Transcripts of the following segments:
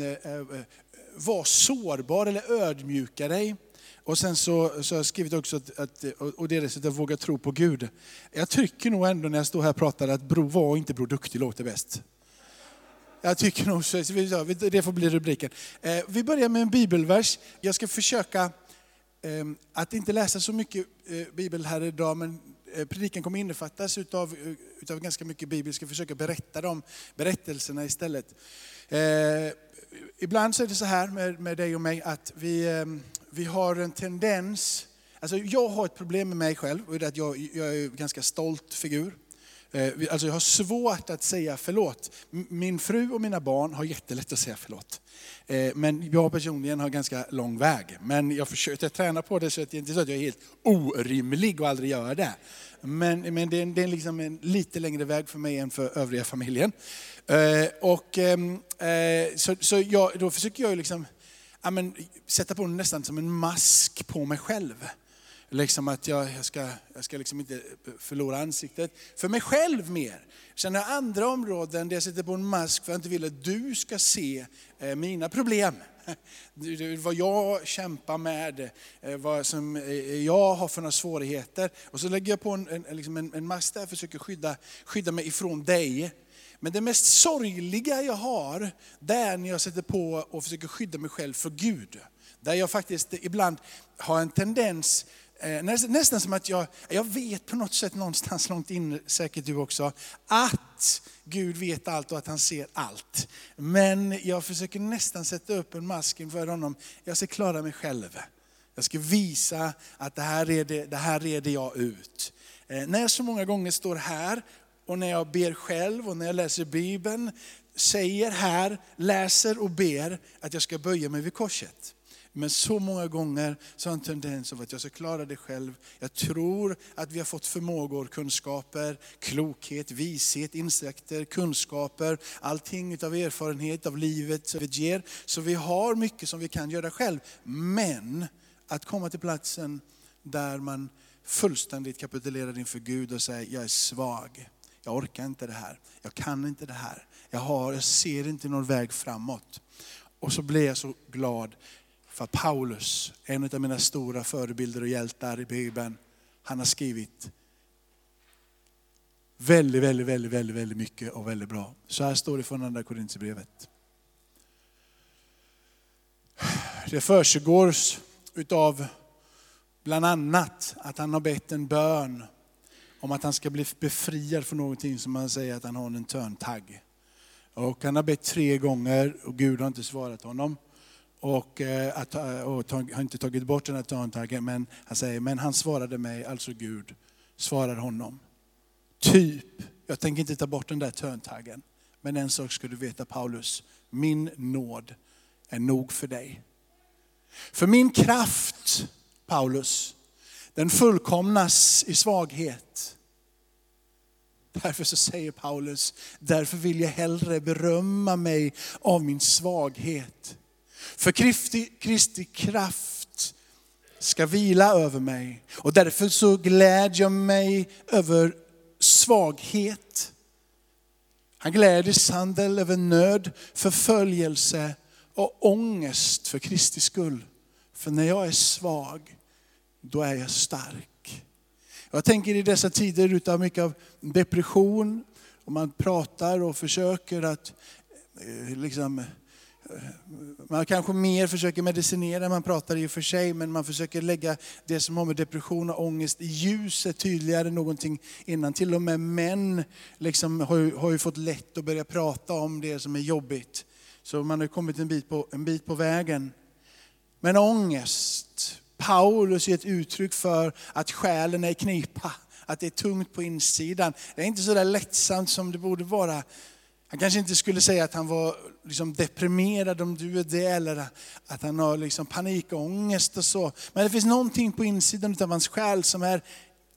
Eh, eh, eh, var sårbar eller ödmjuka dig. Och sen så, så har jag skrivit också att, att och det är det att våga tro på Gud. Jag tycker nog ändå när jag står här och pratar att Bro var inte Bro Duktig låter bäst. Jag tycker nog så, det får bli rubriken. Eh, vi börjar med en bibelvers. Jag ska försöka att inte läsa så mycket eh, bibel här idag, men predikan kommer innefattas utav, utav ganska mycket bibel. Jag ska försöka berätta de berättelserna istället. Ibland så är det så här med, med dig och mig att vi, ehm, vi har en tendens, alltså jag har ett problem med mig själv, och det är att jag, jag är en ganska stolt figur. Eh, alltså jag har svårt att säga förlåt. Min fru och mina barn har jättelätt att säga förlåt. Eh, men jag personligen har ganska lång väg. Men jag försöker träna på det så att det inte är så att jag är helt orimlig och aldrig gör det. Men, men det är, det är liksom en lite längre väg för mig än för övriga familjen. Eh, och, ehm, eh, så så jag, då försöker jag liksom, ja, men, sätta på nästan som en mask på mig själv. Liksom att jag, jag ska, jag ska liksom inte förlora ansiktet. För mig själv mer. Sen har jag andra områden där jag sätter på en mask för att jag inte vill att du ska se eh, mina problem. Vad jag kämpar med, eh, vad som eh, jag har för några svårigheter. Och så lägger jag på en, en, liksom en, en mask där och försöker skydda, skydda mig ifrån dig. Men det mest sorgliga jag har, det är när jag sätter på och försöker skydda mig själv för Gud. Där jag faktiskt ibland har en tendens Eh, nästan som att jag, jag vet på något sätt någonstans långt in, säkert du också, att Gud vet allt och att han ser allt. Men jag försöker nästan sätta upp en mask inför honom. Jag ska klara mig själv. Jag ska visa att det här reder, det här reder jag ut. Eh, när jag så många gånger står här och när jag ber själv och när jag läser Bibeln, säger här, läser och ber att jag ska böja mig vid korset. Men så många gånger så har en tendens av att jag ska klara det själv. Jag tror att vi har fått förmågor, kunskaper, klokhet, vishet, insikter, kunskaper, allting utav erfarenhet av livet som vi ger. Så vi har mycket som vi kan göra själv. Men att komma till platsen där man fullständigt kapitulerar inför Gud och säger, jag är svag. Jag orkar inte det här. Jag kan inte det här. Jag, har, jag ser inte någon väg framåt. Och så blir jag så glad för Paulus, en av mina stora förebilder och hjältar i Bibeln, han har skrivit väldigt, väldigt, väldigt, väldigt, väldigt mycket och väldigt bra. Så här står det från andra Korintierbrevet. Det försiggår utav bland annat att han har bett en bön om att han ska bli befriad från någonting som han säger att han har en törntagg. Och han har bett tre gånger och Gud har inte svarat honom och, eh, att, och har inte tagit bort den här törntaggen, men han säger, men han svarade mig, alltså Gud, svarar honom. Typ, jag tänker inte ta bort den där törntaggen, men en sak ska du veta Paulus, min nåd är nog för dig. För min kraft, Paulus, den fullkomnas i svaghet. Därför så säger Paulus, därför vill jag hellre berömma mig av min svaghet för Kristi, Kristi kraft ska vila över mig. Och därför så glädjer jag mig över svaghet. Han gläder sandel över nöd, förföljelse och ångest för Kristi skull. För när jag är svag, då är jag stark. Jag tänker i dessa tider utav mycket av depression, och man pratar och försöker att eh, liksom, man kanske mer försöker medicinera, man pratar i och för sig, men man försöker lägga det som har med depression och ångest i ljuset tydligare än någonting innan. Till och med män liksom har, ju, har ju fått lätt att börja prata om det som är jobbigt. Så man har kommit en bit på, en bit på vägen. Men ångest, Paulus är ett uttryck för att själen är i knipa, att det är tungt på insidan. Det är inte så där lättsamt som det borde vara. Han kanske inte skulle säga att han var liksom deprimerad om du är det, eller att han har liksom panikångest och så. Men det finns någonting på insidan av hans själ som är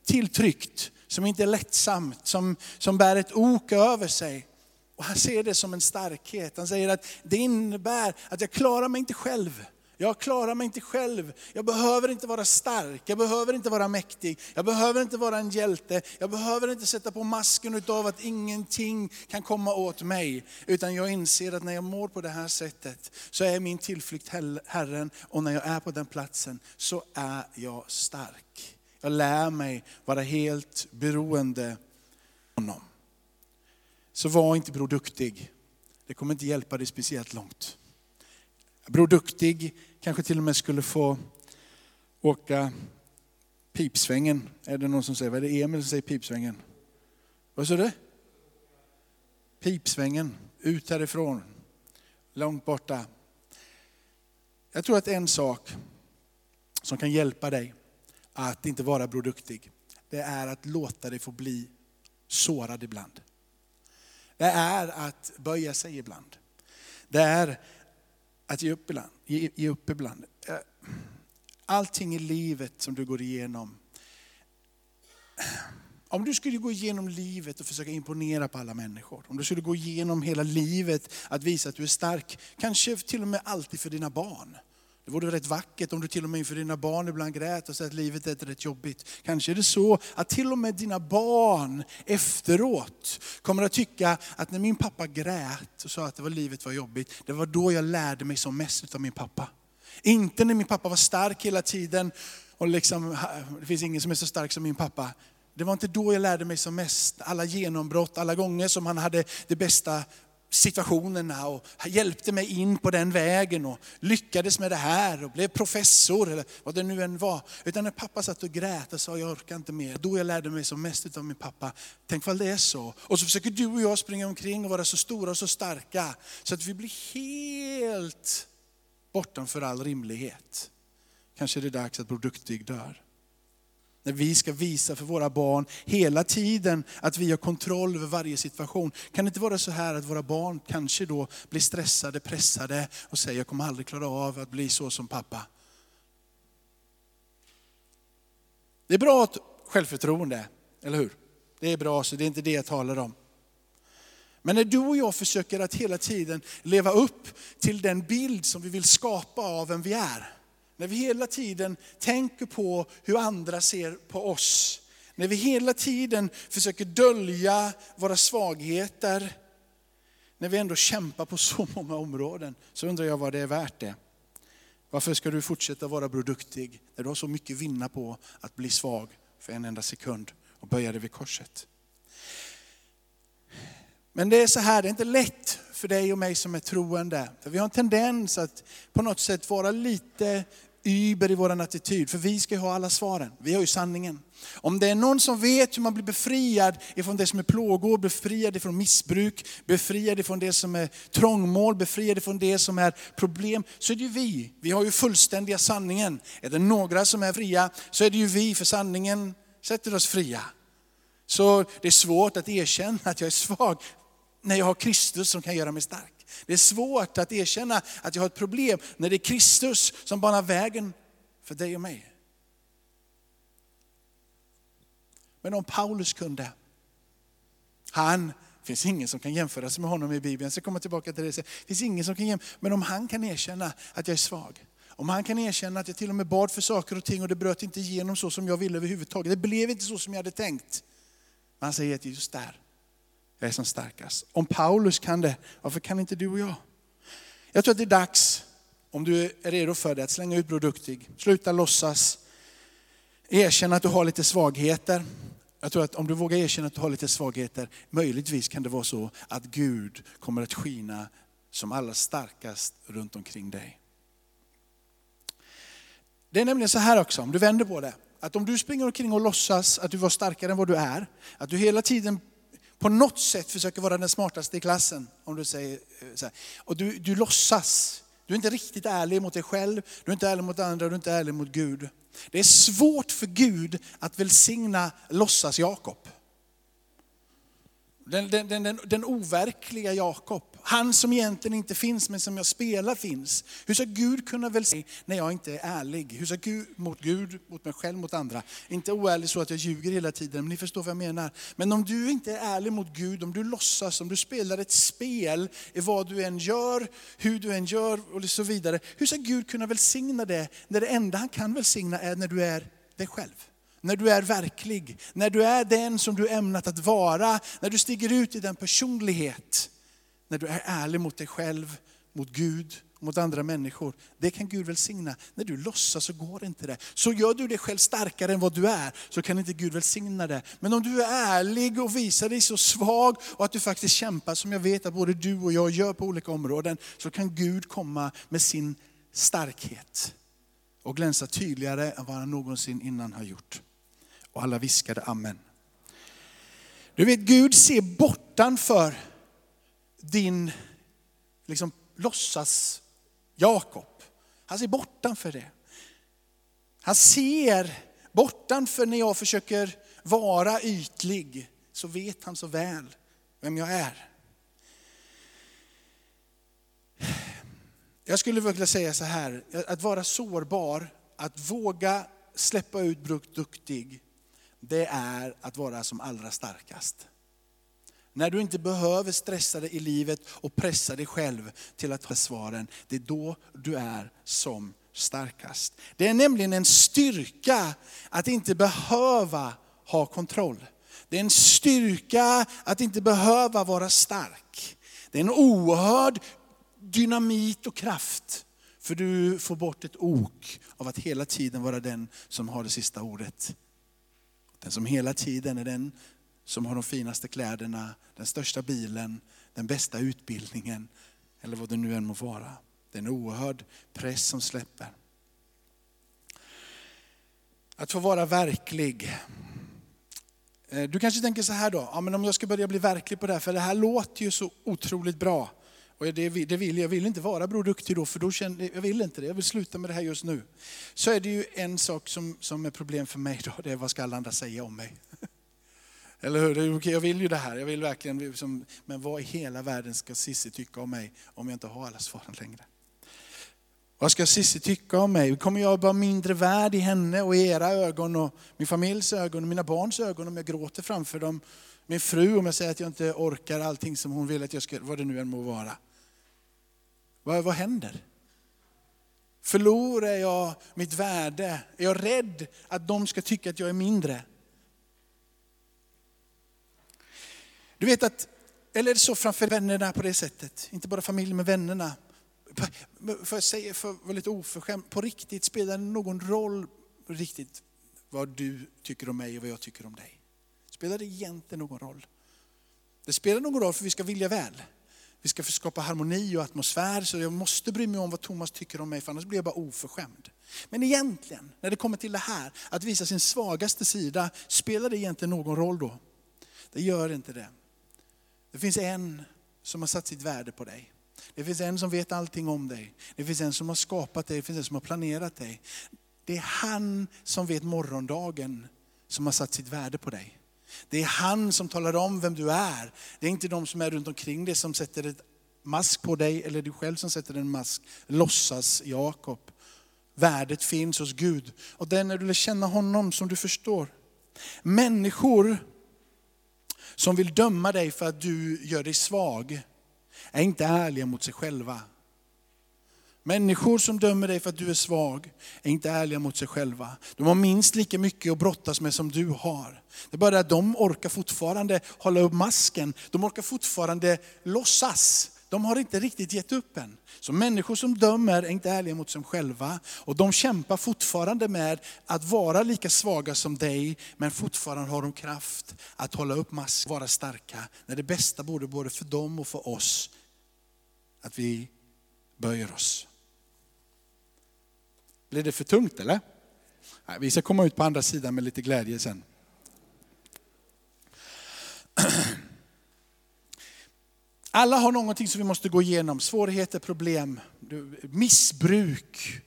tilltryckt, som inte är lättsamt, som, som bär ett ok över sig. Och han ser det som en starkhet. Han säger att det innebär att jag klarar mig inte själv. Jag klarar mig inte själv. Jag behöver inte vara stark, jag behöver inte vara mäktig, jag behöver inte vara en hjälte. Jag behöver inte sätta på masken av att ingenting kan komma åt mig. Utan jag inser att när jag mår på det här sättet så är min tillflykt Herren och när jag är på den platsen så är jag stark. Jag lär mig vara helt beroende av honom. Så var inte Bror Duktig. Det kommer inte hjälpa dig speciellt långt. Bror Duktig kanske till och med skulle få åka pipsvängen. Är det någon som säger, vad är det Emil som säger pipsvängen? Vad sa du? Pipsvängen, ut härifrån, långt borta. Jag tror att en sak som kan hjälpa dig att inte vara produktig, det är att låta dig få bli sårad ibland. Det är att böja sig ibland. Det är att ge upp ibland. Ge, ge upp ibland. Eh, allting i livet som du går igenom. Om du skulle gå igenom livet och försöka imponera på alla människor. Om du skulle gå igenom hela livet att visa att du är stark. Kanske till och med alltid för dina barn. Det vore rätt vackert om du till och med inför dina barn ibland grät och sa att livet är rätt jobbigt. Kanske är det så att till och med dina barn efteråt kommer att tycka att när min pappa grät och sa att det var livet var jobbigt, det var då jag lärde mig som mest av min pappa. Inte när min pappa var stark hela tiden och liksom, det finns ingen som är så stark som min pappa. Det var inte då jag lärde mig som mest. Alla genombrott, alla gånger som han hade det bästa situationerna och hjälpte mig in på den vägen och lyckades med det här och blev professor eller vad det nu än var. Utan när pappa satt och grät och sa jag orkar inte mer, då jag lärde mig som mest av min pappa. Tänk vad det är så. Och så försöker du och jag springa omkring och vara så stora och så starka så att vi blir helt bortanför all rimlighet. Kanske är det dags att Bror Duktig dör. När vi ska visa för våra barn hela tiden att vi har kontroll över varje situation. Kan det inte vara så här att våra barn kanske då blir stressade, pressade och säger jag kommer aldrig klara av att bli så som pappa. Det är bra att självförtroende, eller hur? Det är bra, så det är inte det jag talar om. Men när du och jag försöker att hela tiden leva upp till den bild som vi vill skapa av vem vi är, när vi hela tiden tänker på hur andra ser på oss. När vi hela tiden försöker dölja våra svagheter. När vi ändå kämpar på så många områden. Så undrar jag vad det är värt det. Varför ska du fortsätta vara produktig när du har så mycket vinna på att bli svag för en enda sekund och böja dig vid korset? Men det är så här, det är inte lätt för dig och mig som är troende. För vi har en tendens att på något sätt vara lite über i vår attityd, för vi ska ju ha alla svaren. Vi har ju sanningen. Om det är någon som vet hur man blir befriad ifrån det som är plågor, befriad ifrån missbruk, befriad ifrån det som är trångmål, befriad ifrån det som är problem, så är det ju vi. Vi har ju fullständiga sanningen. Är det några som är fria så är det ju vi, för sanningen sätter oss fria. Så det är svårt att erkänna att jag är svag när jag har Kristus som kan göra mig stark. Det är svårt att erkänna att jag har ett problem när det är Kristus som banar vägen för dig och mig. Men om Paulus kunde, han, det finns ingen som kan jämföra sig med honom i Bibeln, jag ska komma tillbaka till det. Det finns ingen som kan jämföra, men om han kan erkänna att jag är svag, om han kan erkänna att jag till och med bad för saker och ting och det bröt inte igenom så som jag ville överhuvudtaget. Det blev inte så som jag hade tänkt. Men han säger att just där, jag är som starkast. Om Paulus kan det, varför kan inte du och jag? Jag tror att det är dags, om du är redo för det, att slänga ut produktig. Sluta låtsas. Erkänna att du har lite svagheter. Jag tror att om du vågar erkänna att du har lite svagheter, möjligtvis kan det vara så att Gud kommer att skina som allra starkast runt omkring dig. Det är nämligen så här också, om du vänder på det, att om du springer omkring och låtsas att du var starkare än vad du är, att du hela tiden på något sätt försöker vara den smartaste i klassen. Om du säger eh, så här. Och du, du låtsas. Du är inte riktigt ärlig mot dig själv, du är inte ärlig mot andra, du är inte ärlig mot Gud. Det är svårt för Gud att välsigna låtsas Jakob. Den, den, den, den overkliga Jakob. Han som egentligen inte finns men som jag spelar finns. Hur ska Gud kunna välsigna när jag inte är ärlig? Hur ska Gud, mot Gud, mot mig själv, mot andra? Inte oärlig så att jag ljuger hela tiden, men ni förstår vad jag menar. Men om du inte är ärlig mot Gud, om du låtsas, om du spelar ett spel i vad du än gör, hur du än gör och så vidare. Hur ska Gud kunna välsigna det när det enda han kan välsigna är när du är dig själv? När du är verklig, när du är den som du ämnat att vara, när du stiger ut i den personlighet, när du är ärlig mot dig själv, mot Gud, mot andra människor. Det kan Gud välsigna. När du låtsas så går inte det. Så gör du dig själv starkare än vad du är, så kan inte Gud välsigna det. Men om du är ärlig och visar dig så svag och att du faktiskt kämpar, som jag vet att både du och jag gör på olika områden, så kan Gud komma med sin starkhet och glänsa tydligare än vad han någonsin innan har gjort. Och alla viskade amen. Du vet, Gud ser bortanför din liksom, låtsas Jakob. Han ser bortanför det. Han ser bortanför när jag försöker vara ytlig, så vet han så väl vem jag är. Jag skulle vilja säga så här, att vara sårbar, att våga släppa ut duktig, det är att vara som allra starkast. När du inte behöver stressa dig i livet och pressa dig själv till att ha svaren, det är då du är som starkast. Det är nämligen en styrka att inte behöva ha kontroll. Det är en styrka att inte behöva vara stark. Det är en oerhörd dynamit och kraft. För du får bort ett ok av att hela tiden vara den som har det sista ordet. Den som hela tiden är den som har de finaste kläderna, den största bilen, den bästa utbildningen eller vad det nu än må vara. Det är en oerhörd press som släpper. Att få vara verklig. Eh, du kanske tänker så här då, ja, men om jag ska börja bli verklig på det här, för det här låter ju så otroligt bra. Och det, det vill, jag vill inte vara Bror Duktig då, för då känner, jag vill inte det. Jag vill sluta med det här just nu. Så är det ju en sak som, som är problem för mig då, det är vad ska alla andra säga om mig? Eller hur? Jag vill ju det här, jag vill verkligen, liksom, men vad i hela världen ska Cissi tycka om mig om jag inte har alla svaren längre? Vad ska Cissi tycka om mig? Kommer jag vara mindre värd i henne och i era ögon och min familjs ögon och mina barns ögon om jag gråter framför dem? Min fru om jag säger att jag inte orkar allting som hon vill att jag ska, vad det nu än må vara. Vad, vad händer? Förlorar jag mitt värde? Är jag rädd att de ska tycka att jag är mindre? Du vet att, eller är det så framför vännerna på det sättet? Inte bara familj men vännerna. För jag säga, för att vara lite oförskämd, på riktigt spelar det någon roll riktigt vad du tycker om mig och vad jag tycker om dig? Spelar det egentligen någon roll? Det spelar någon roll för vi ska vilja väl. Vi ska skapa harmoni och atmosfär, så jag måste bry mig om vad Thomas tycker om mig, för annars blir jag bara oförskämd. Men egentligen, när det kommer till det här, att visa sin svagaste sida, spelar det egentligen någon roll då? Det gör inte det. Det finns en som har satt sitt värde på dig. Det finns en som vet allting om dig. Det finns en som har skapat dig, det finns en som har planerat dig. Det är han som vet morgondagen som har satt sitt värde på dig. Det är han som talar om vem du är. Det är inte de som är runt omkring dig som sätter ett mask på dig, eller du själv som sätter en mask. Låtsas Jakob. Värdet finns hos Gud. Och det är när du lär känna honom som du förstår. Människor som vill döma dig för att du gör dig svag, är inte ärliga mot sig själva. Människor som dömer dig för att du är svag är inte ärliga mot sig själva. De har minst lika mycket att brottas med som du har. Det är bara det att de orkar fortfarande hålla upp masken. De orkar fortfarande låtsas. De har inte riktigt gett upp än. Så människor som dömer är inte ärliga mot sig själva. Och de kämpar fortfarande med att vara lika svaga som dig, men fortfarande har de kraft att hålla upp masken, vara starka. När det bästa borde både för dem och för oss, att vi böjer oss. Blir det för tungt eller? Nej, vi ska komma ut på andra sidan med lite glädje sen. Alla har någonting som vi måste gå igenom, svårigheter, problem, missbruk,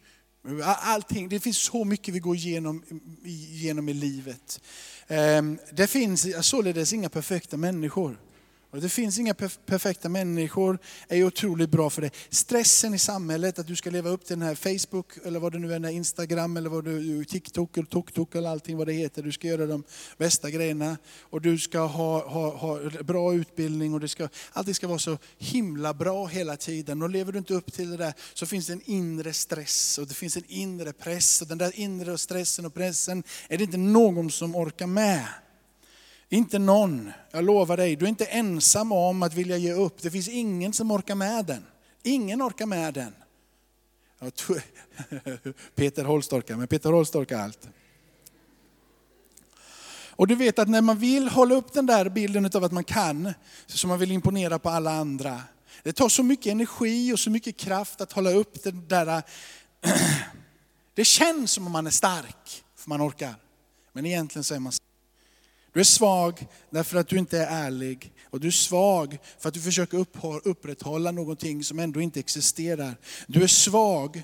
allting. Det finns så mycket vi går igenom, igenom i livet. Ehm, det finns således inga perfekta människor. Och det finns inga perfekta människor, är otroligt bra för det. Stressen i samhället, att du ska leva upp till den här Facebook, eller vad det nu är, Instagram, eller vad du, TikTok, eller TokTok, eller allting vad det heter. Du ska göra de bästa grejerna. Och du ska ha, ha, ha bra utbildning och det ska, allting ska vara så himla bra hela tiden. Och lever du inte upp till det där så finns det en inre stress och det finns en inre press. Och den där inre stressen och pressen är det inte någon som orkar med. Inte någon, jag lovar dig, du är inte ensam om att vilja ge upp. Det finns ingen som orkar med den. Ingen orkar med den. Peter Holst orkar, men Peter Holst orkar allt. Och du vet att när man vill hålla upp den där bilden av att man kan, så man vill imponera på alla andra. Det tar så mycket energi och så mycket kraft att hålla upp den där. Det känns som om man är stark, för man orkar. Men egentligen så är man du är svag därför att du inte är ärlig. Och du är svag för att du försöker upprätthålla någonting som ändå inte existerar. Du är svag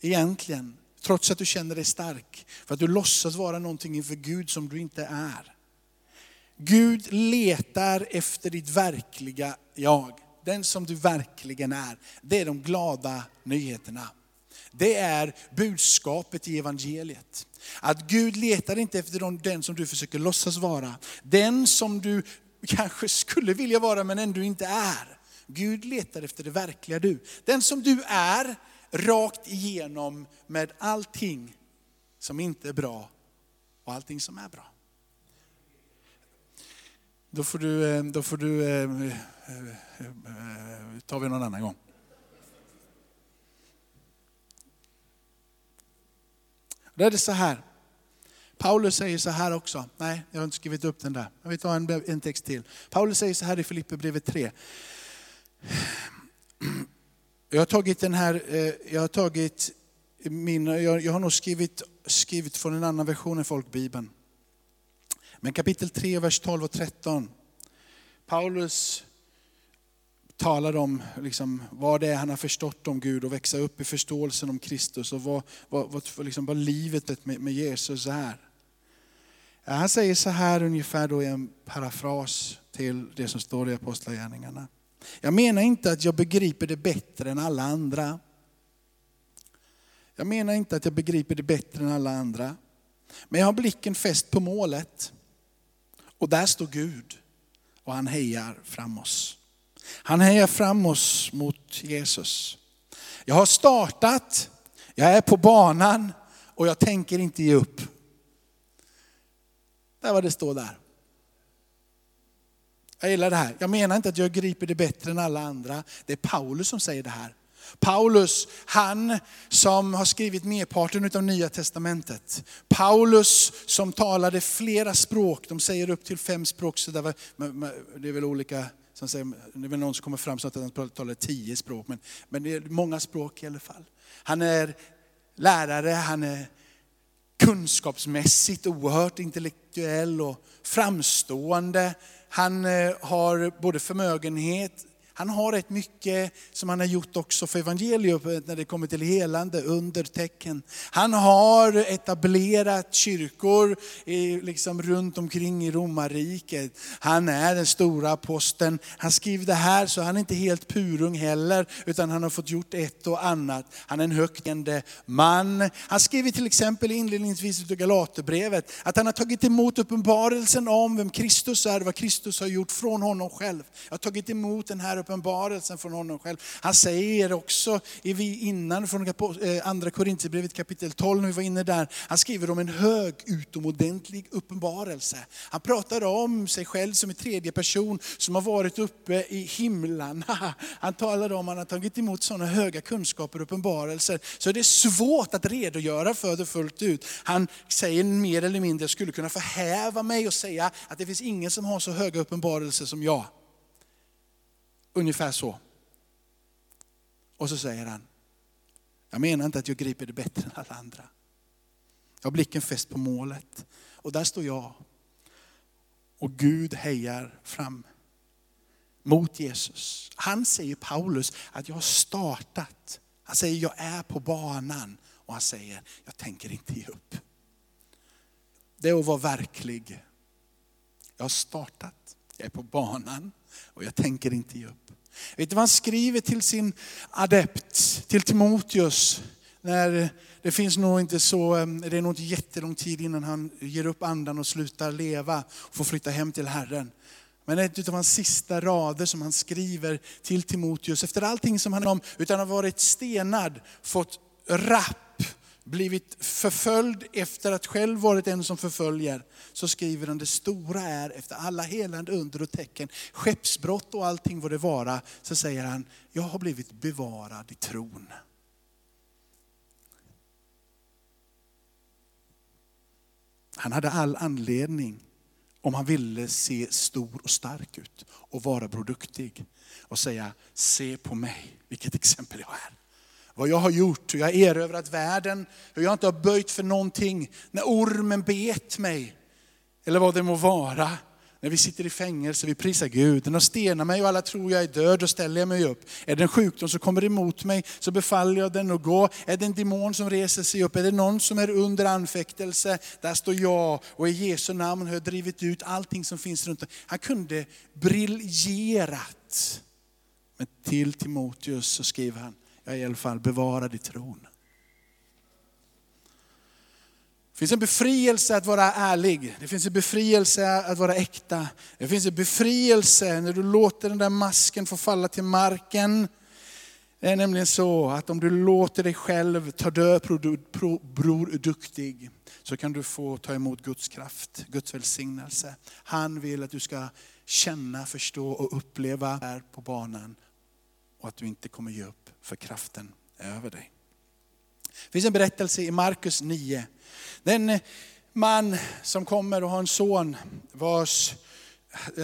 egentligen, trots att du känner dig stark. För att du låtsas vara någonting inför Gud som du inte är. Gud letar efter ditt verkliga jag. Den som du verkligen är. Det är de glada nyheterna. Det är budskapet i evangeliet. Att Gud letar inte efter den som du försöker låtsas vara. Den som du kanske skulle vilja vara men ändå inte är. Gud letar efter det verkliga du. Den som du är, rakt igenom med allting som inte är bra och allting som är bra. Då får du, eh, då får du eh, eh, tar vi någon annan gång. Då är det så här. Paulus säger så här också. Nej, jag har inte skrivit upp den där. Jag vill ta en, en text till. Paulus säger så här i Filipperbrevet 3. Jag har tagit den här, eh, jag har tagit min, jag, jag har nog skrivit, skrivit från en annan version än folkbibeln. Men kapitel 3, vers 12 och 13. Paulus talar om liksom, vad det är han har förstått om Gud och växa upp i förståelsen om Kristus och vad, vad, vad, liksom, vad livet med, med Jesus är. Han säger så här ungefär då i en parafras till det som står i Apostlagärningarna. Jag menar inte att jag begriper det bättre än alla andra. Jag menar inte att jag begriper det bättre än alla andra. Men jag har blicken fäst på målet. Och där står Gud och han hejar fram oss. Han hejar fram oss mot Jesus. Jag har startat, jag är på banan och jag tänker inte ge upp. Det är vad det står där. Jag gillar det här. Jag menar inte att jag griper det bättre än alla andra. Det är Paulus som säger det här. Paulus, han som har skrivit merparten av nya testamentet. Paulus som talade flera språk, de säger upp till fem språk, så det, är väl olika som säger, det är väl någon som kommer fram så att han talar tio språk, men, men det är många språk i alla fall. Han är lärare, han är kunskapsmässigt oerhört intellektuell och framstående. Han eh, har både förmögenhet, han har rätt mycket som han har gjort också för evangelium när det kommer till helande, under tecken. Han har etablerat kyrkor liksom runt omkring i romarriket. Han är den stora aposteln. Han skriver det här så han är inte helt purung heller, utan han har fått gjort ett och annat. Han är en högtände man. Han skriver till exempel inledningsvis i Galaterbrevet att han har tagit emot uppenbarelsen om vem Kristus är, vad Kristus har gjort från honom själv. Jag har tagit emot den här uppenbarelsen från honom själv. Han säger också innan från eh, andra Korintierbrevet kapitel 12, när vi var inne där, han skriver om en hög utomordentlig uppenbarelse. Han pratar om sig själv som en tredje person som har varit uppe i himlarna. Han talar om att han har tagit emot sådana höga kunskaper och uppenbarelser, så det är svårt att redogöra för det fullt ut. Han säger mer eller mindre, jag skulle kunna förhäva mig och säga att det finns ingen som har så höga uppenbarelser som jag. Ungefär så. Och så säger han, jag menar inte att jag griper det bättre än alla andra. Jag har blicken fäst på målet. Och där står jag. Och Gud hejar fram mot Jesus. Han säger Paulus att jag har startat. Han säger jag är på banan. Och han säger jag tänker inte ge upp. Det är att vara verklig. Jag har startat, jag är på banan och jag tänker inte ge upp. Vet du vad han skriver till sin adept, till Timoteus, när det finns nog inte så, det är nog inte jättelång tid innan han ger upp andan och slutar leva och får flytta hem till Herren. Men ett av hans sista rader som han skriver till Timoteus, efter allting som han om, utan har varit stenad, fått rapp, blivit förföljd efter att själv varit en som förföljer, så skriver han det stora är, efter alla helande under och tecken, skeppsbrott och allting vad det vara, så säger han, jag har blivit bevarad i tron. Han hade all anledning om han ville se stor och stark ut och vara produktig och säga, se på mig, vilket exempel jag är. Vad jag har gjort, hur jag har erövrat världen, hur jag inte har böjt för någonting. När ormen bet mig, eller vad det må vara när vi sitter i fängelse, vi prisar Gud. Den har stenat mig och alla tror jag är död, då ställer jag mig upp. Är det en sjukdom som kommer emot mig så befaller jag den att gå. Är det en demon som reser sig upp, är det någon som är under anfäktelse, där står jag och i Jesu namn har jag drivit ut allting som finns runt Han kunde briljerat. Men till Timoteus så skriver han, jag är i alla fall bevarad i tron. Det finns en befrielse att vara ärlig. Det finns en befrielse att vara äkta. Det finns en befrielse när du låter den där masken få falla till marken. Det är nämligen så att om du låter dig själv ta död på bror duktig, så kan du få ta emot Guds kraft, Guds välsignelse. Han vill att du ska känna, förstå och uppleva här på banan. Och att du inte kommer ge upp för kraften över dig. Det finns en berättelse i Markus 9 den man som kommer och har en son vars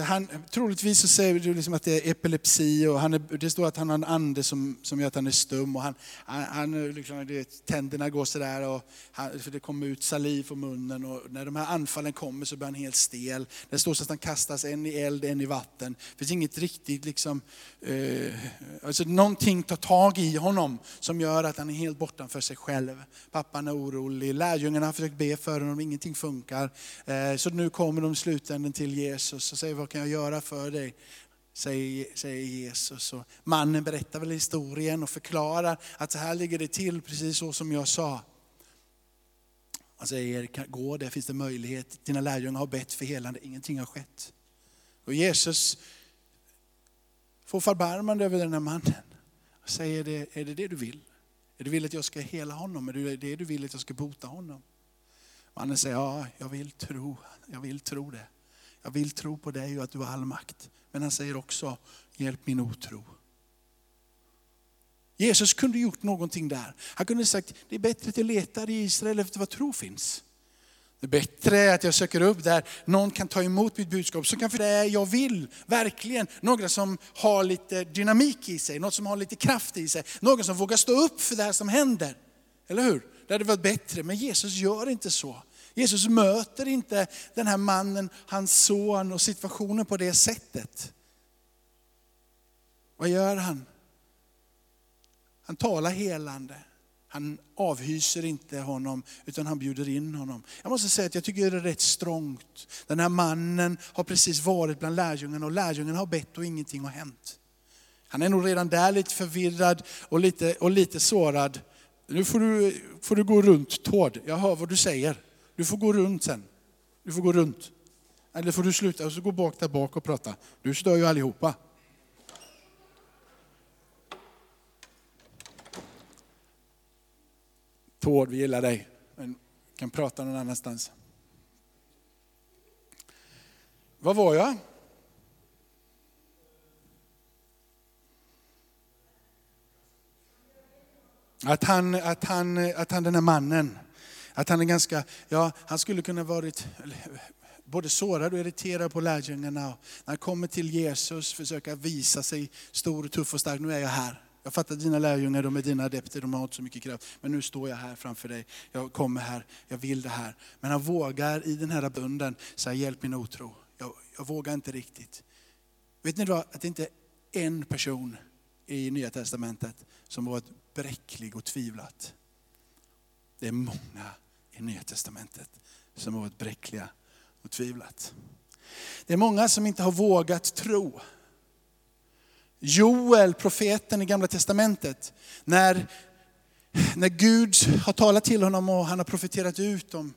han, troligtvis så säger du liksom att det är epilepsi och han är, det står att han har en ande som, som gör att han är stum. Och han, han, liksom, det, tänderna går sådär och han, för det kommer ut saliv från munnen. Och när de här anfallen kommer så blir han helt stel. Det står så att han kastas en i eld, en i vatten. Det finns inget riktigt, liksom, eh, alltså någonting tar tag i honom som gör att han är helt bortanför sig själv. Pappan är orolig, lärjungarna har försökt be för honom, ingenting funkar. Eh, så nu kommer de i slutändan till Jesus säger, vad kan jag göra för dig? Säger, säger Jesus. Och mannen berättar väl historien och förklarar att så här ligger det till, precis så som jag sa. Han säger, går det? Finns det möjlighet? Dina lärjungar har bett för helande, ingenting har skett. Och Jesus får förbarmande över den här mannen. Och säger, det, är det det du vill? Är du vill att jag ska hela honom? Är det det du vill att jag ska bota honom? Mannen säger, ja, jag vill tro, jag vill tro det. Jag vill tro på dig och att du har all makt. Men han säger också, hjälp min otro. Jesus kunde gjort någonting där. Han kunde sagt, det är bättre att jag letar i Israel efter vad tro finns. Det är bättre att jag söker upp där någon kan ta emot mitt budskap, som kan för det jag vill, verkligen. Några som har lite dynamik i sig, något som har lite kraft i sig. Någon som vågar stå upp för det här som händer. Eller hur? Det hade varit bättre, men Jesus gör inte så. Jesus möter inte den här mannen, hans son och situationen på det sättet. Vad gör han? Han talar helande. Han avhyser inte honom, utan han bjuder in honom. Jag måste säga att jag tycker det är rätt strångt. Den här mannen har precis varit bland lärjungarna och lärjungarna har bett och ingenting har hänt. Han är nog redan där lite förvirrad och lite, och lite sårad. Nu får du, får du gå runt Tord, jag hör vad du säger. Du får gå runt sen. Du får gå runt. Eller får du sluta och så gå bak där bak och prata. Du stör ju allihopa. Tord, vi gillar dig. Men kan prata någon annanstans. Vad var jag? Att han, att han, att han den här mannen, att han är ganska, ja han skulle kunna varit både sårad och irriterad på lärjungarna. När han kommer till Jesus försöka visa sig stor, tuff och stark. Nu är jag här. Jag fattar dina lärjungar, de är dina adepter, de har inte så mycket kraft. Men nu står jag här framför dig. Jag kommer här, jag vill det här. Men han vågar i den här bunden säga, hjälp min otro. Jag, jag vågar inte riktigt. Vet ni då att det inte är en person i Nya Testamentet som varit bräcklig och tvivlat. Det är många i Nya Testamentet som har varit bräckliga och tvivlat. Det är många som inte har vågat tro. Joel, profeten i gamla testamentet, när, när Gud har talat till honom och han har profeterat ut om,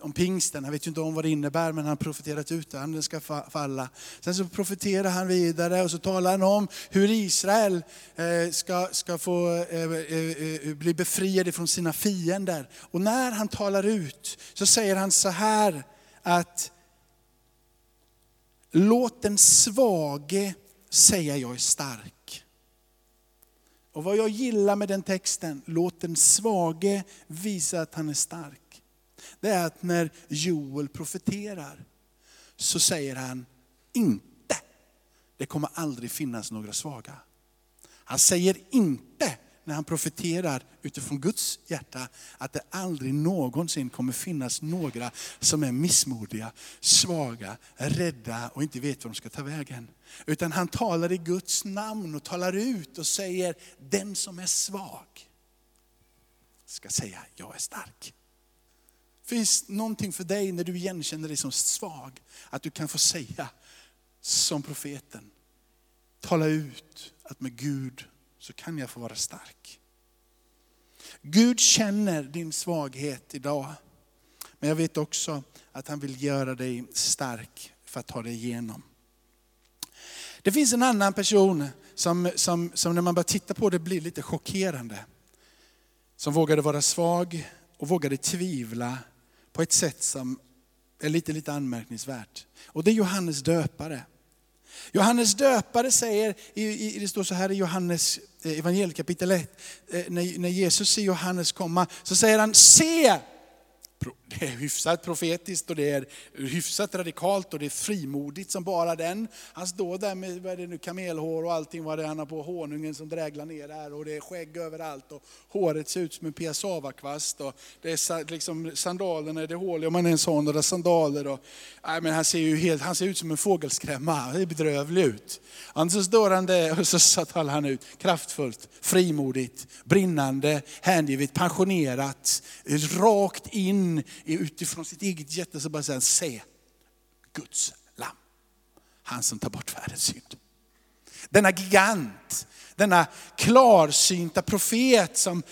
om pingsten. Han vet ju inte om vad det innebär men han har profeterat ut det, anden ska falla. Sen så profeterar han vidare och så talar han om hur Israel eh, ska, ska få eh, eh, bli befriade från sina fiender. Och när han talar ut så säger han så här att låt den svage säga jag är stark. Och vad jag gillar med den texten, låt den svage visa att han är stark. Det är att när Joel profeterar så säger han inte, det kommer aldrig finnas några svaga. Han säger inte när han profeterar utifrån Guds hjärta att det aldrig någonsin kommer finnas några som är missmodiga, svaga, rädda och inte vet var de ska ta vägen. Utan han talar i Guds namn och talar ut och säger, den som är svag ska säga, jag är stark. Finns någonting för dig när du igenkänner dig som svag, att du kan få säga som profeten, tala ut att med Gud så kan jag få vara stark. Gud känner din svaghet idag. Men jag vet också att han vill göra dig stark för att ta dig igenom. Det finns en annan person som, som, som när man börjar titta på det blir lite chockerande. Som vågade vara svag och vågade tvivla på ett sätt som är lite, lite anmärkningsvärt. Och det är Johannes döpare. Johannes döpare säger, det står så här i Johannes eh, evangeliet kapitel 1, eh, när Jesus ser Johannes komma, så säger han, se det är hyfsat profetiskt och det är hyfsat radikalt och det är frimodigt som bara den. Han står där med vad är det nu, kamelhår och allting vad det är han har på, honungen som dräglar ner där och det är skägg överallt och håret ser ut som en piassavakvast och det är liksom sandalerna, det är hål om man är en sån och det är sandaler. Och, nej, men han, ser ju helt, han ser ut som en fågelskrämma, han ser bedrövlig ut. Och så står han där och så talar han ut kraftfullt, frimodigt, brinnande, hängivet, passionerat, rakt in utifrån sitt eget hjärta så bara säger se Guds lamm. Han som tar bort världens synd. Denna gigant, denna klarsynta profet som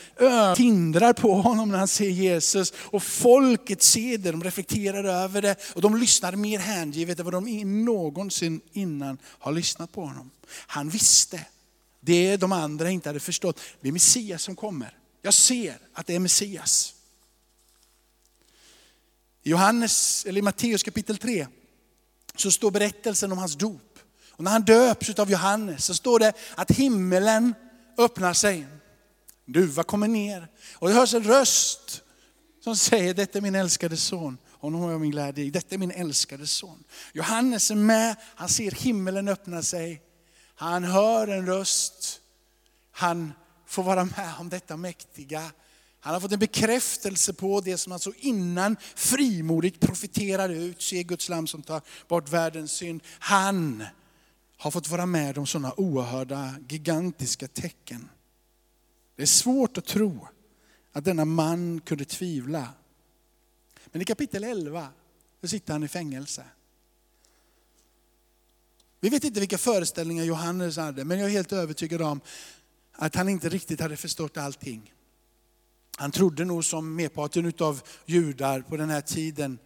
tindrar på honom när han ser Jesus. Och folket ser det, de reflekterar över det och de lyssnar mer hängivet än vad de någonsin innan har lyssnat på honom. Han visste det de andra inte hade förstått. Det är Messias som kommer. Jag ser att det är Messias. I Johannes, eller i Matteus kapitel 3 så står berättelsen om hans dop. Och när han döps av Johannes så står det att himmelen öppnar sig. Duva kommer ner och det hörs en röst som säger, detta är min älskade son. Honom har jag min glädje i. Detta är min älskade son. Johannes är med, han ser himmelen öppna sig. Han hör en röst. Han får vara med om detta mäktiga. Han har fått en bekräftelse på det som han så innan frimodigt profeterade ut. Se Guds lam som tar bort världens synd. Han har fått vara med om sådana oerhörda, gigantiska tecken. Det är svårt att tro att denna man kunde tvivla. Men i kapitel 11 så sitter han i fängelse. Vi vet inte vilka föreställningar Johannes hade, men jag är helt övertygad om att han inte riktigt hade förstått allting. Han trodde nog som merparten av judar på den här tiden,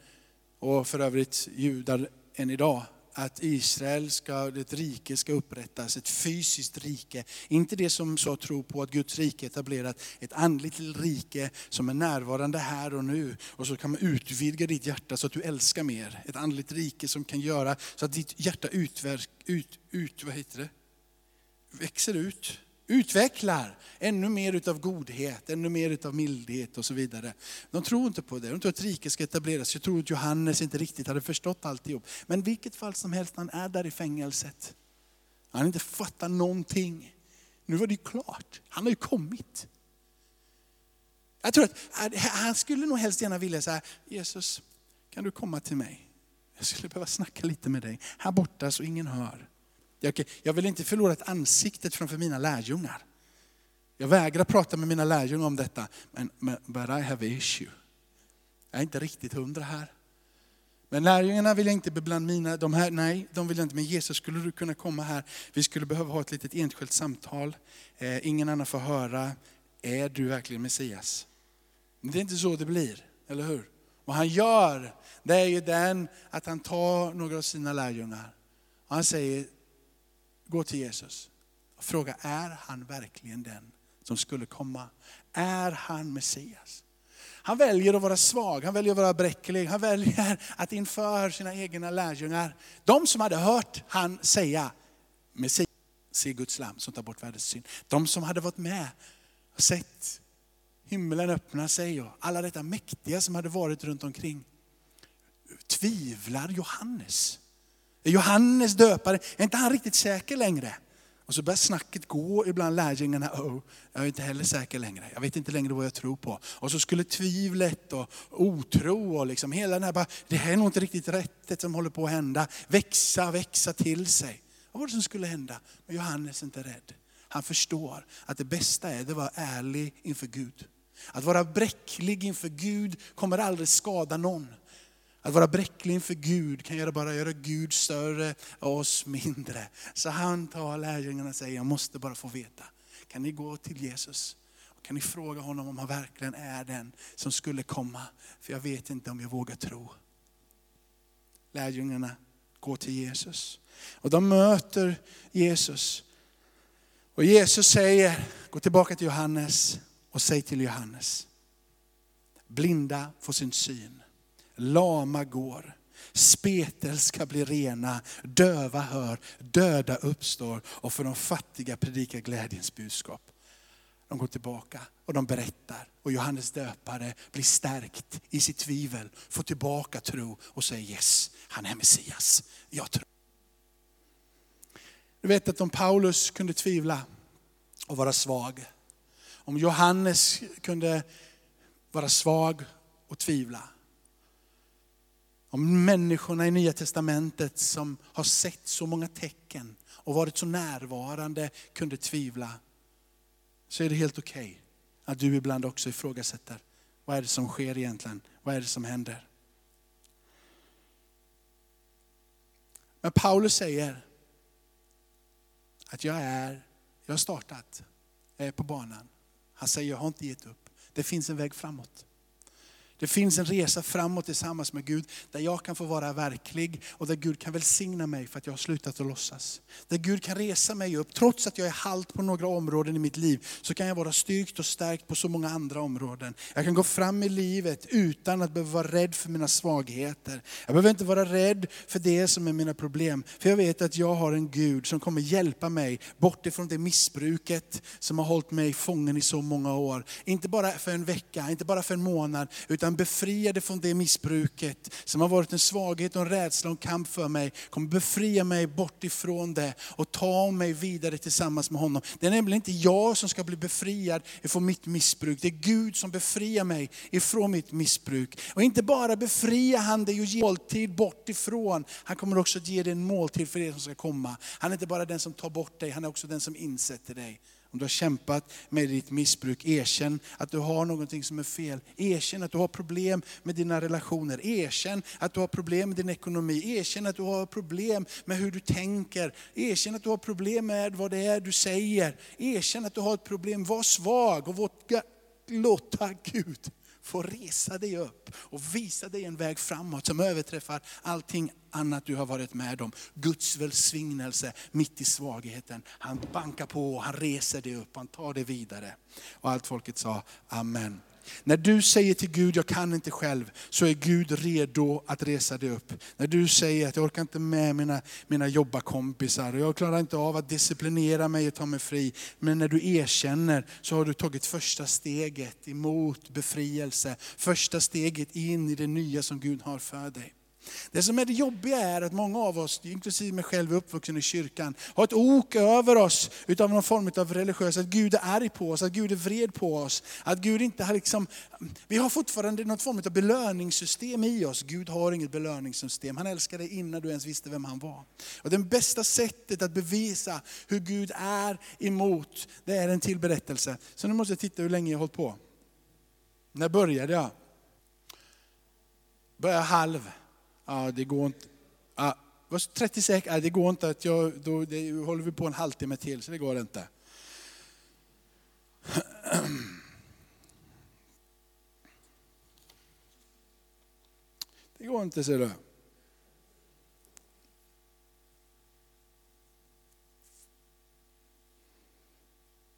och för övrigt judar än idag, att Israel ska, ett rike ska upprättas, ett fysiskt rike. Inte det som så tror på att Guds rike är etablerat, ett andligt rike som är närvarande här och nu. Och så kan man utvidga ditt hjärta så att du älskar mer. Ett andligt rike som kan göra så att ditt hjärta utverk, ut, ut, vad heter det? växer ut utvecklar ännu mer utav godhet, ännu mer utav mildhet och så vidare. De tror inte på det, de tror att riket ska etableras. Jag tror att Johannes inte riktigt hade förstått alltihop. Men vilket fall som helst, han är där i fängelset. Han har inte fattat någonting. Nu var det ju klart, han har ju kommit. Jag tror att han skulle nog helst gärna vilja säga, Jesus, kan du komma till mig? Jag skulle behöva snacka lite med dig. Här borta så ingen hör. Jag vill inte förlora ett ansiktet framför mina lärjungar. Jag vägrar prata med mina lärjungar om detta, men, men but I have issue. Jag är inte riktigt hundra här. Men lärjungarna vill jag inte bland mina, de här, nej, de vill jag inte. Men Jesus, skulle du kunna komma här? Vi skulle behöva ha ett litet enskilt samtal. Eh, ingen annan får höra. Är du verkligen Messias? Men det är inte så det blir, eller hur? Vad han gör, det är ju den att han tar några av sina lärjungar. Och han säger, gå till Jesus och fråga, är han verkligen den som skulle komma? Är han Messias? Han väljer att vara svag, han väljer att vara bräcklig, han väljer att inför sina egna lärjungar, de som hade hört han säga, Messias, se Guds lam som tar bort världens synd. De som hade varit med och sett himlen öppna sig och alla detta mäktiga som hade varit runt omkring. Tvivlar Johannes? Är Johannes döpare, är inte han riktigt säker längre? Och så börjar snacket gå ibland lärjungarna, oh, jag är inte heller säker längre. Jag vet inte längre vad jag tror på. Och så skulle tvivlet och otro och liksom hela den här, bara, det här är nog inte riktigt rättet som håller på att hända. Växa, växa till sig. Vad var det som skulle hända? Men Johannes är inte rädd. Han förstår att det bästa är att vara ärlig inför Gud. Att vara bräcklig inför Gud kommer aldrig skada någon. Att vara bräcklig inför Gud kan göra, bara göra Gud större och oss mindre. Så han tar lärjungarna och säger, jag måste bara få veta. Kan ni gå till Jesus? Kan ni fråga honom om han verkligen är den som skulle komma? För jag vet inte om jag vågar tro. Lärjungarna går till Jesus. Och de möter Jesus. Och Jesus säger, gå tillbaka till Johannes och säg till Johannes, blinda får sin syn lama går, spetälska blir rena, döva hör, döda uppstår och för de fattiga predikar glädjens budskap. De går tillbaka och de berättar och Johannes döpare blir stärkt i sitt tvivel, får tillbaka tro och säger yes, han är Messias. Jag tror. Du vet att om Paulus kunde tvivla och vara svag, om Johannes kunde vara svag och tvivla, om människorna i Nya Testamentet som har sett så många tecken och varit så närvarande kunde tvivla, så är det helt okej okay att du ibland också ifrågasätter. Vad är det som sker egentligen? Vad är det som händer? Men Paulus säger att jag är, jag har startat, jag är på banan. Han säger jag har inte gett upp. Det finns en väg framåt. Det finns en resa framåt tillsammans med Gud, där jag kan få vara verklig och där Gud kan välsigna mig för att jag har slutat att låtsas. Där Gud kan resa mig upp, trots att jag är halt på några områden i mitt liv, så kan jag vara styrkt och stärkt på så många andra områden. Jag kan gå fram i livet utan att behöva vara rädd för mina svagheter. Jag behöver inte vara rädd för det som är mina problem. För jag vet att jag har en Gud som kommer hjälpa mig bort ifrån det missbruket som har hållit mig fången i så många år. Inte bara för en vecka, inte bara för en månad, utan han befriade från det missbruket som har varit en svaghet och en rädsla och en kamp för mig, kommer befria mig bort ifrån det och ta mig vidare tillsammans med honom. Det är nämligen inte jag som ska bli befriad ifrån mitt missbruk, det är Gud som befriar mig ifrån mitt missbruk. Och inte bara befriar han dig och ger måltid bort ifrån, han kommer också att ge dig en måltid för det som ska komma. Han är inte bara den som tar bort dig, han är också den som insätter dig. Om du har kämpat med ditt missbruk, erkänn att du har någonting som är fel. Erkänn att du har problem med dina relationer. Erkänn att du har problem med din ekonomi. Erkänn att du har problem med hur du tänker. Erkänn att du har problem med vad det är du säger. Erkänn att du har ett problem. Var svag och våga låta Gud få resa dig upp och visa dig en väg framåt som överträffar allting annat du har varit med om. Guds välsignelse mitt i svagheten. Han bankar på, han reser dig upp, han tar dig vidare. Och allt folket sa Amen. När du säger till Gud, jag kan inte själv, så är Gud redo att resa dig upp. När du säger att jag orkar inte med mina, mina jobbarkompisar, och jag klarar inte av att disciplinera mig och ta mig fri. Men när du erkänner så har du tagit första steget emot befrielse. Första steget in i det nya som Gud har för dig. Det som är det jobbiga är att många av oss, inklusive mig själv uppvuxen i kyrkan, har ett ok över oss utav någon form av religiös, att Gud är arg på oss, att Gud är vred på oss. Att Gud inte har liksom, vi har fortfarande någon form av belöningssystem i oss. Gud har inget belöningssystem, han älskade dig innan du ens visste vem han var. Och det bästa sättet att bevisa hur Gud är emot, det är en till berättelse. Så nu måste jag titta hur länge jag har hållit på. När började jag? Började halv Ja, det går inte. Ja, 36, ja, det går inte att jag, då det, håller vi på en halvtimme till så det går inte. Det går inte ser du.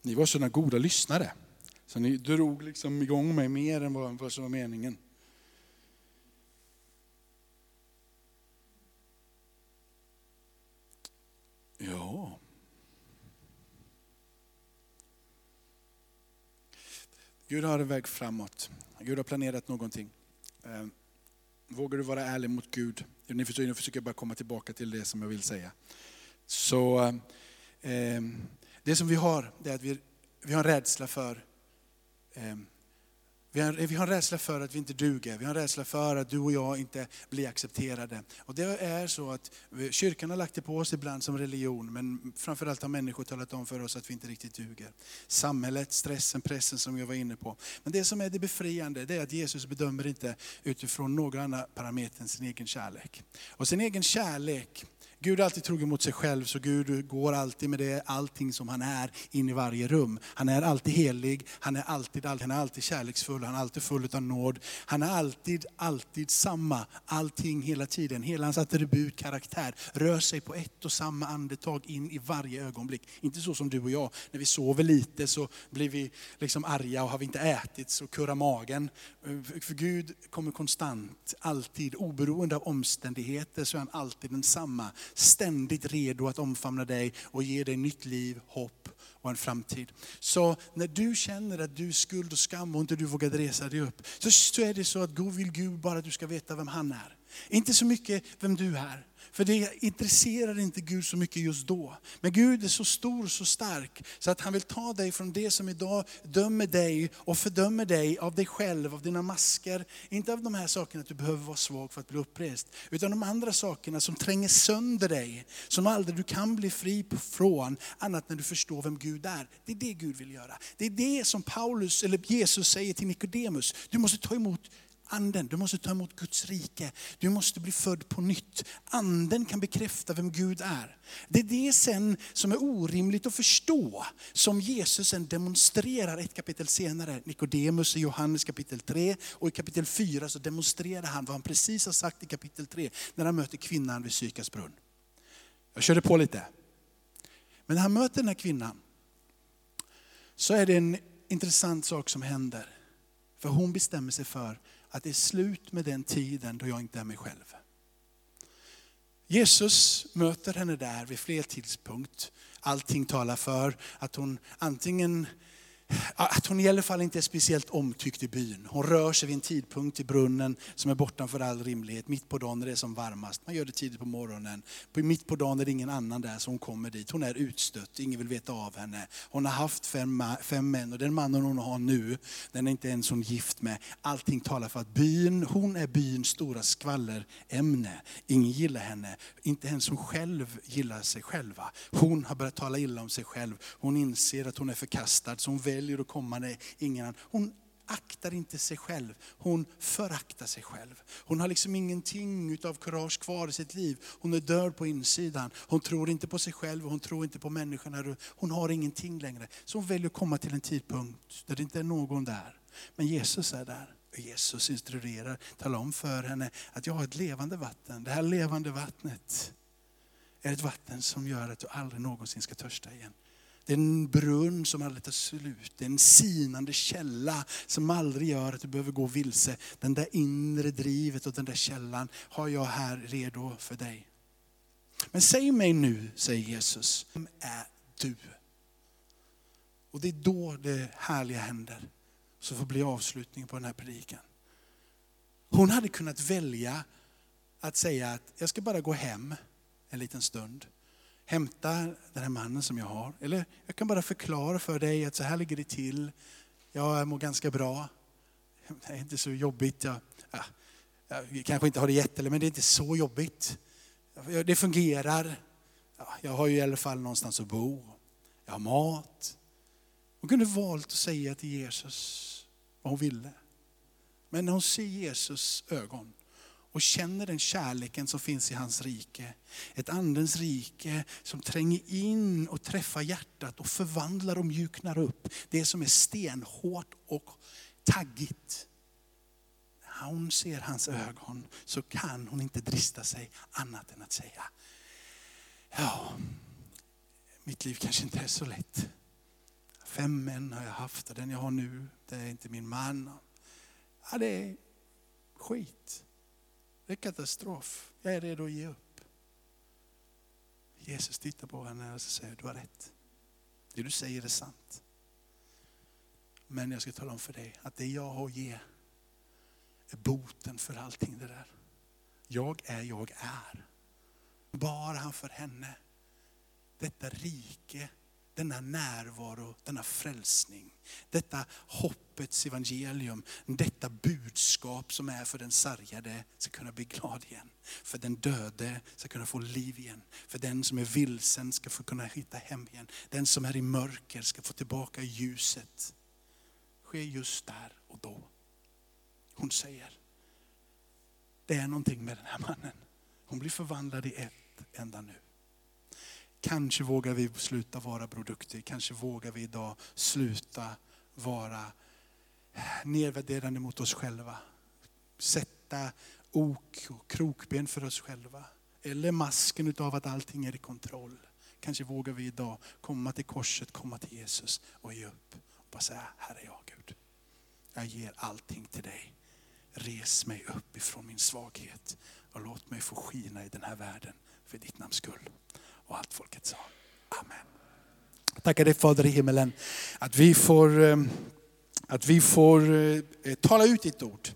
Ni var sådana goda lyssnare. Så ni drog liksom igång mig mer än vad som var meningen. Ja. Gud har en väg framåt. Gud har planerat någonting. Ehm, vågar du vara ärlig mot Gud? Ni förstår, nu försöker jag bara komma tillbaka till det som jag vill säga. Så ehm, Det som vi har, det är att vi, vi har en rädsla för ehm, vi har, vi har en rädsla för att vi inte duger. Vi har en rädsla för att du och jag inte blir accepterade. Och det är så att eh, kyrkan har lagt det på oss ibland som religion, men framförallt har människor talat om för oss att vi inte riktigt duger. Samhället, stressen, pressen som jag var inne på. Men det som är det befriande, det är att Jesus bedömer inte utifrån några andra parametrar än sin egen kärlek. Och sin egen kärlek, Gud är alltid trogen mot sig själv, så Gud går alltid med det, allting som han är in i varje rum. Han är alltid helig, han är alltid, han är alltid kärleksfull, han är alltid full av nåd. Han är alltid, alltid samma, allting hela tiden. Hela hans attribut, karaktär, rör sig på ett och samma andetag in i varje ögonblick. Inte så som du och jag, när vi sover lite så blir vi liksom arga och har vi inte ätit så kurrar magen. För Gud kommer konstant, alltid, oberoende av omständigheter så är han alltid densamma ständigt redo att omfamna dig och ge dig nytt liv, hopp och en framtid. Så när du känner att du är skuld och skam och inte du vågar resa dig upp, så är det så att Gud vill Gud bara att du ska veta vem han är. Inte så mycket vem du är. För det intresserar inte Gud så mycket just då. Men Gud är så stor och så stark så att han vill ta dig från det som idag dömer dig och fördömer dig av dig själv, av dina masker. Inte av de här sakerna att du behöver vara svag för att bli upprest. Utan de andra sakerna som tränger sönder dig, som aldrig du kan bli fri från, annat när du förstår vem Gud är. Det är det Gud vill göra. Det är det som Paulus, eller Jesus säger till Nikodemus. Du måste ta emot anden. Du måste ta emot Guds rike. Du måste bli född på nytt. Anden kan bekräfta vem Gud är. Det är det sen som är orimligt att förstå, som Jesus sen demonstrerar ett kapitel senare. Nikodemus i Johannes kapitel 3 och i kapitel 4 så demonstrerar han vad han precis har sagt i kapitel 3 när han möter kvinnan vid Sykars brunn. Jag körde på lite. Men när han möter den här kvinnan så är det en intressant sak som händer. För hon bestämmer sig för att det är slut med den tiden då jag inte är mig själv. Jesus möter henne där vid fler tidpunkt. Allting talar för att hon antingen att hon i alla fall inte är speciellt omtyckt i byn. Hon rör sig vid en tidpunkt i brunnen som är bortanför all rimlighet, mitt på dagen när det är som varmast. Man gör det tidigt på morgonen. Mitt på dagen är det ingen annan där så hon kommer dit. Hon är utstött, ingen vill veta av henne. Hon har haft fem, fem män och den mannen hon har nu, den är inte ens hon gift med. Allting talar för att byn, hon är byns stora skvallerämne. Ingen gillar henne, inte ens hon själv gillar sig själva. Hon har börjat tala illa om sig själv. Hon inser att hon är förkastad så hon väljer väljer att komma när ingen annan. Hon aktar inte sig själv, hon föraktar sig själv. Hon har liksom ingenting av kurage kvar i sitt liv. Hon är död på insidan. Hon tror inte på sig själv, hon tror inte på människorna. Hon har ingenting längre. Så hon väljer att komma till en tidpunkt där det inte är någon där. Men Jesus är där. Jesus instruerar, talar om för henne att jag har ett levande vatten. Det här levande vattnet är ett vatten som gör att du aldrig någonsin ska törsta igen. Det är en brunn som aldrig tar slut. Det är en sinande källa som aldrig gör att du behöver gå vilse. Den där inre drivet och den där källan har jag här redo för dig. Men säg mig nu, säger Jesus, vem är du? Och det är då det härliga händer. Så får bli avslutningen på den här predikan. Hon hade kunnat välja att säga att jag ska bara gå hem en liten stund hämta den här mannen som jag har. Eller jag kan bara förklara för dig att så här ligger det till. Jag mår ganska bra. Det är inte så jobbigt. Jag, jag, jag kanske inte har det jättelätt, men det är inte så jobbigt. Det fungerar. Jag har ju i alla fall någonstans att bo. Jag har mat. Hon kunde valt att säga till Jesus vad hon ville. Men när hon ser Jesus ögon och känner den kärleken som finns i hans rike. Ett andens rike som tränger in och träffar hjärtat och förvandlar och mjuknar upp det som är stenhårt och taggigt. När hon ser hans ögon så kan hon inte drista sig annat än att säga, ja, mitt liv kanske inte är så lätt. Fem män har jag haft och den jag har nu, det är inte min man. Ja, det är skit. Det är katastrof. Jag är redo att ge upp. Jesus tittar på henne och säger, du har rätt. Det du säger är sant. Men jag ska tala om för dig att det jag har att ge är boten för allting det där. Jag är, jag är. Bara han för henne. Detta rike denna närvaro, denna frälsning, detta hoppets evangelium, detta budskap som är för den sargade ska kunna bli glad igen. För den döde ska kunna få liv igen. För den som är vilsen ska få kunna hitta hem igen. Den som är i mörker ska få tillbaka ljuset. Sker just där och då. Hon säger, det är någonting med den här mannen. Hon blir förvandlad i ett enda nu. Kanske vågar vi sluta vara produkter, kanske vågar vi idag sluta vara nedvärderande mot oss själva. Sätta ok och krokben för oss själva. Eller masken av att allting är i kontroll. Kanske vågar vi idag komma till korset, komma till Jesus och ge upp. Och bara säga, här är jag Gud. Jag ger allting till dig. Res mig upp ifrån min svaghet och låt mig få skina i den här världen för ditt namns skull. Och allt folket sa Amen. Tackar dig Fader i himmelen att vi får, eh, att vi får eh, tala ut ditt ord.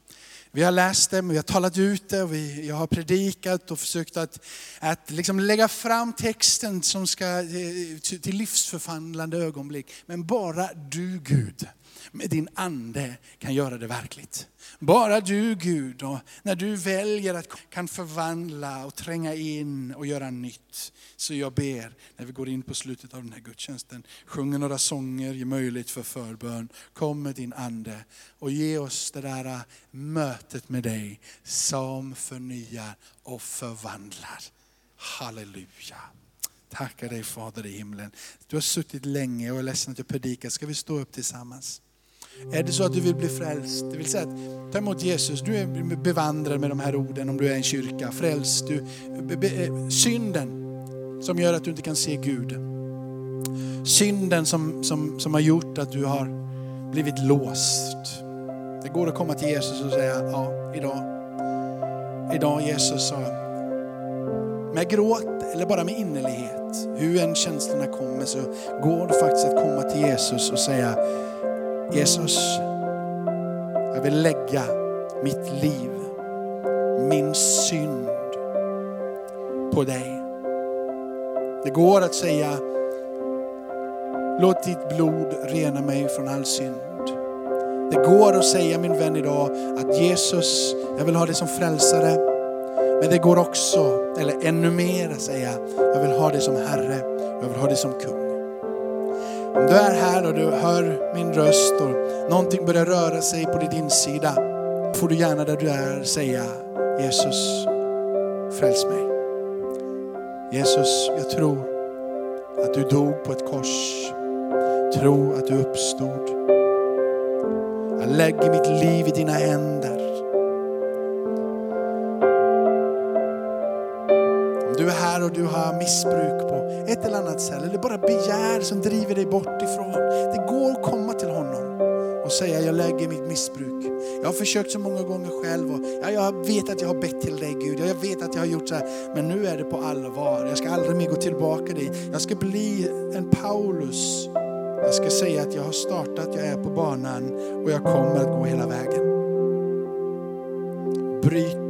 Vi har läst det, vi har talat ut det, vi, jag har predikat och försökt att, att liksom lägga fram texten som ska eh, till livsförvandlande ögonblick. Men bara du Gud med din ande kan göra det verkligt. Bara du Gud, och när du väljer att kan förvandla och tränga in och göra nytt. Så jag ber, när vi går in på slutet av den här gudstjänsten, sjunger några sånger, ge möjlighet för förbön. Kom med din ande och ge oss det där äh, mötet med dig som förnyar och förvandlar. Halleluja. Tackar dig Fader i himlen. Du har suttit länge och är ledsen att jag predikar. Ska vi stå upp tillsammans? Är det så att du vill bli frälst, det vill säga att ta emot Jesus, du är bevandrad med de här orden om du är en kyrka, frälst, du, be, be, eh, synden som gör att du inte kan se Gud. Synden som, som, som har gjort att du har blivit låst. Det går att komma till Jesus och säga, ja idag, idag Jesus, sa, med gråt eller bara med innerlighet, hur än känslorna kommer så går det faktiskt att komma till Jesus och säga, Jesus, jag vill lägga mitt liv, min synd på dig. Det går att säga, låt ditt blod rena mig från all synd. Det går att säga min vän idag att Jesus, jag vill ha dig som frälsare. Men det går också, eller ännu mer att säga, jag vill ha dig som Herre, jag vill ha dig som kung. Om du är här och du hör min röst och någonting börjar röra sig på din insida, får du gärna där du är säga Jesus, fräls mig. Jesus, jag tror att du dog på ett kors. Tro att du uppstod. Jag lägger mitt liv i dina händer. Du är här och du har missbruk på ett eller annat sätt, eller bara begär som driver dig bort ifrån. Det går att komma till honom och säga, jag lägger mitt missbruk. Jag har försökt så många gånger själv och ja, jag vet att jag har bett till dig Gud. Jag vet att jag har gjort så här, men nu är det på allvar. Jag ska aldrig mer gå tillbaka dit. Jag ska bli en Paulus. Jag ska säga att jag har startat, jag är på banan och jag kommer att gå hela vägen. Bryt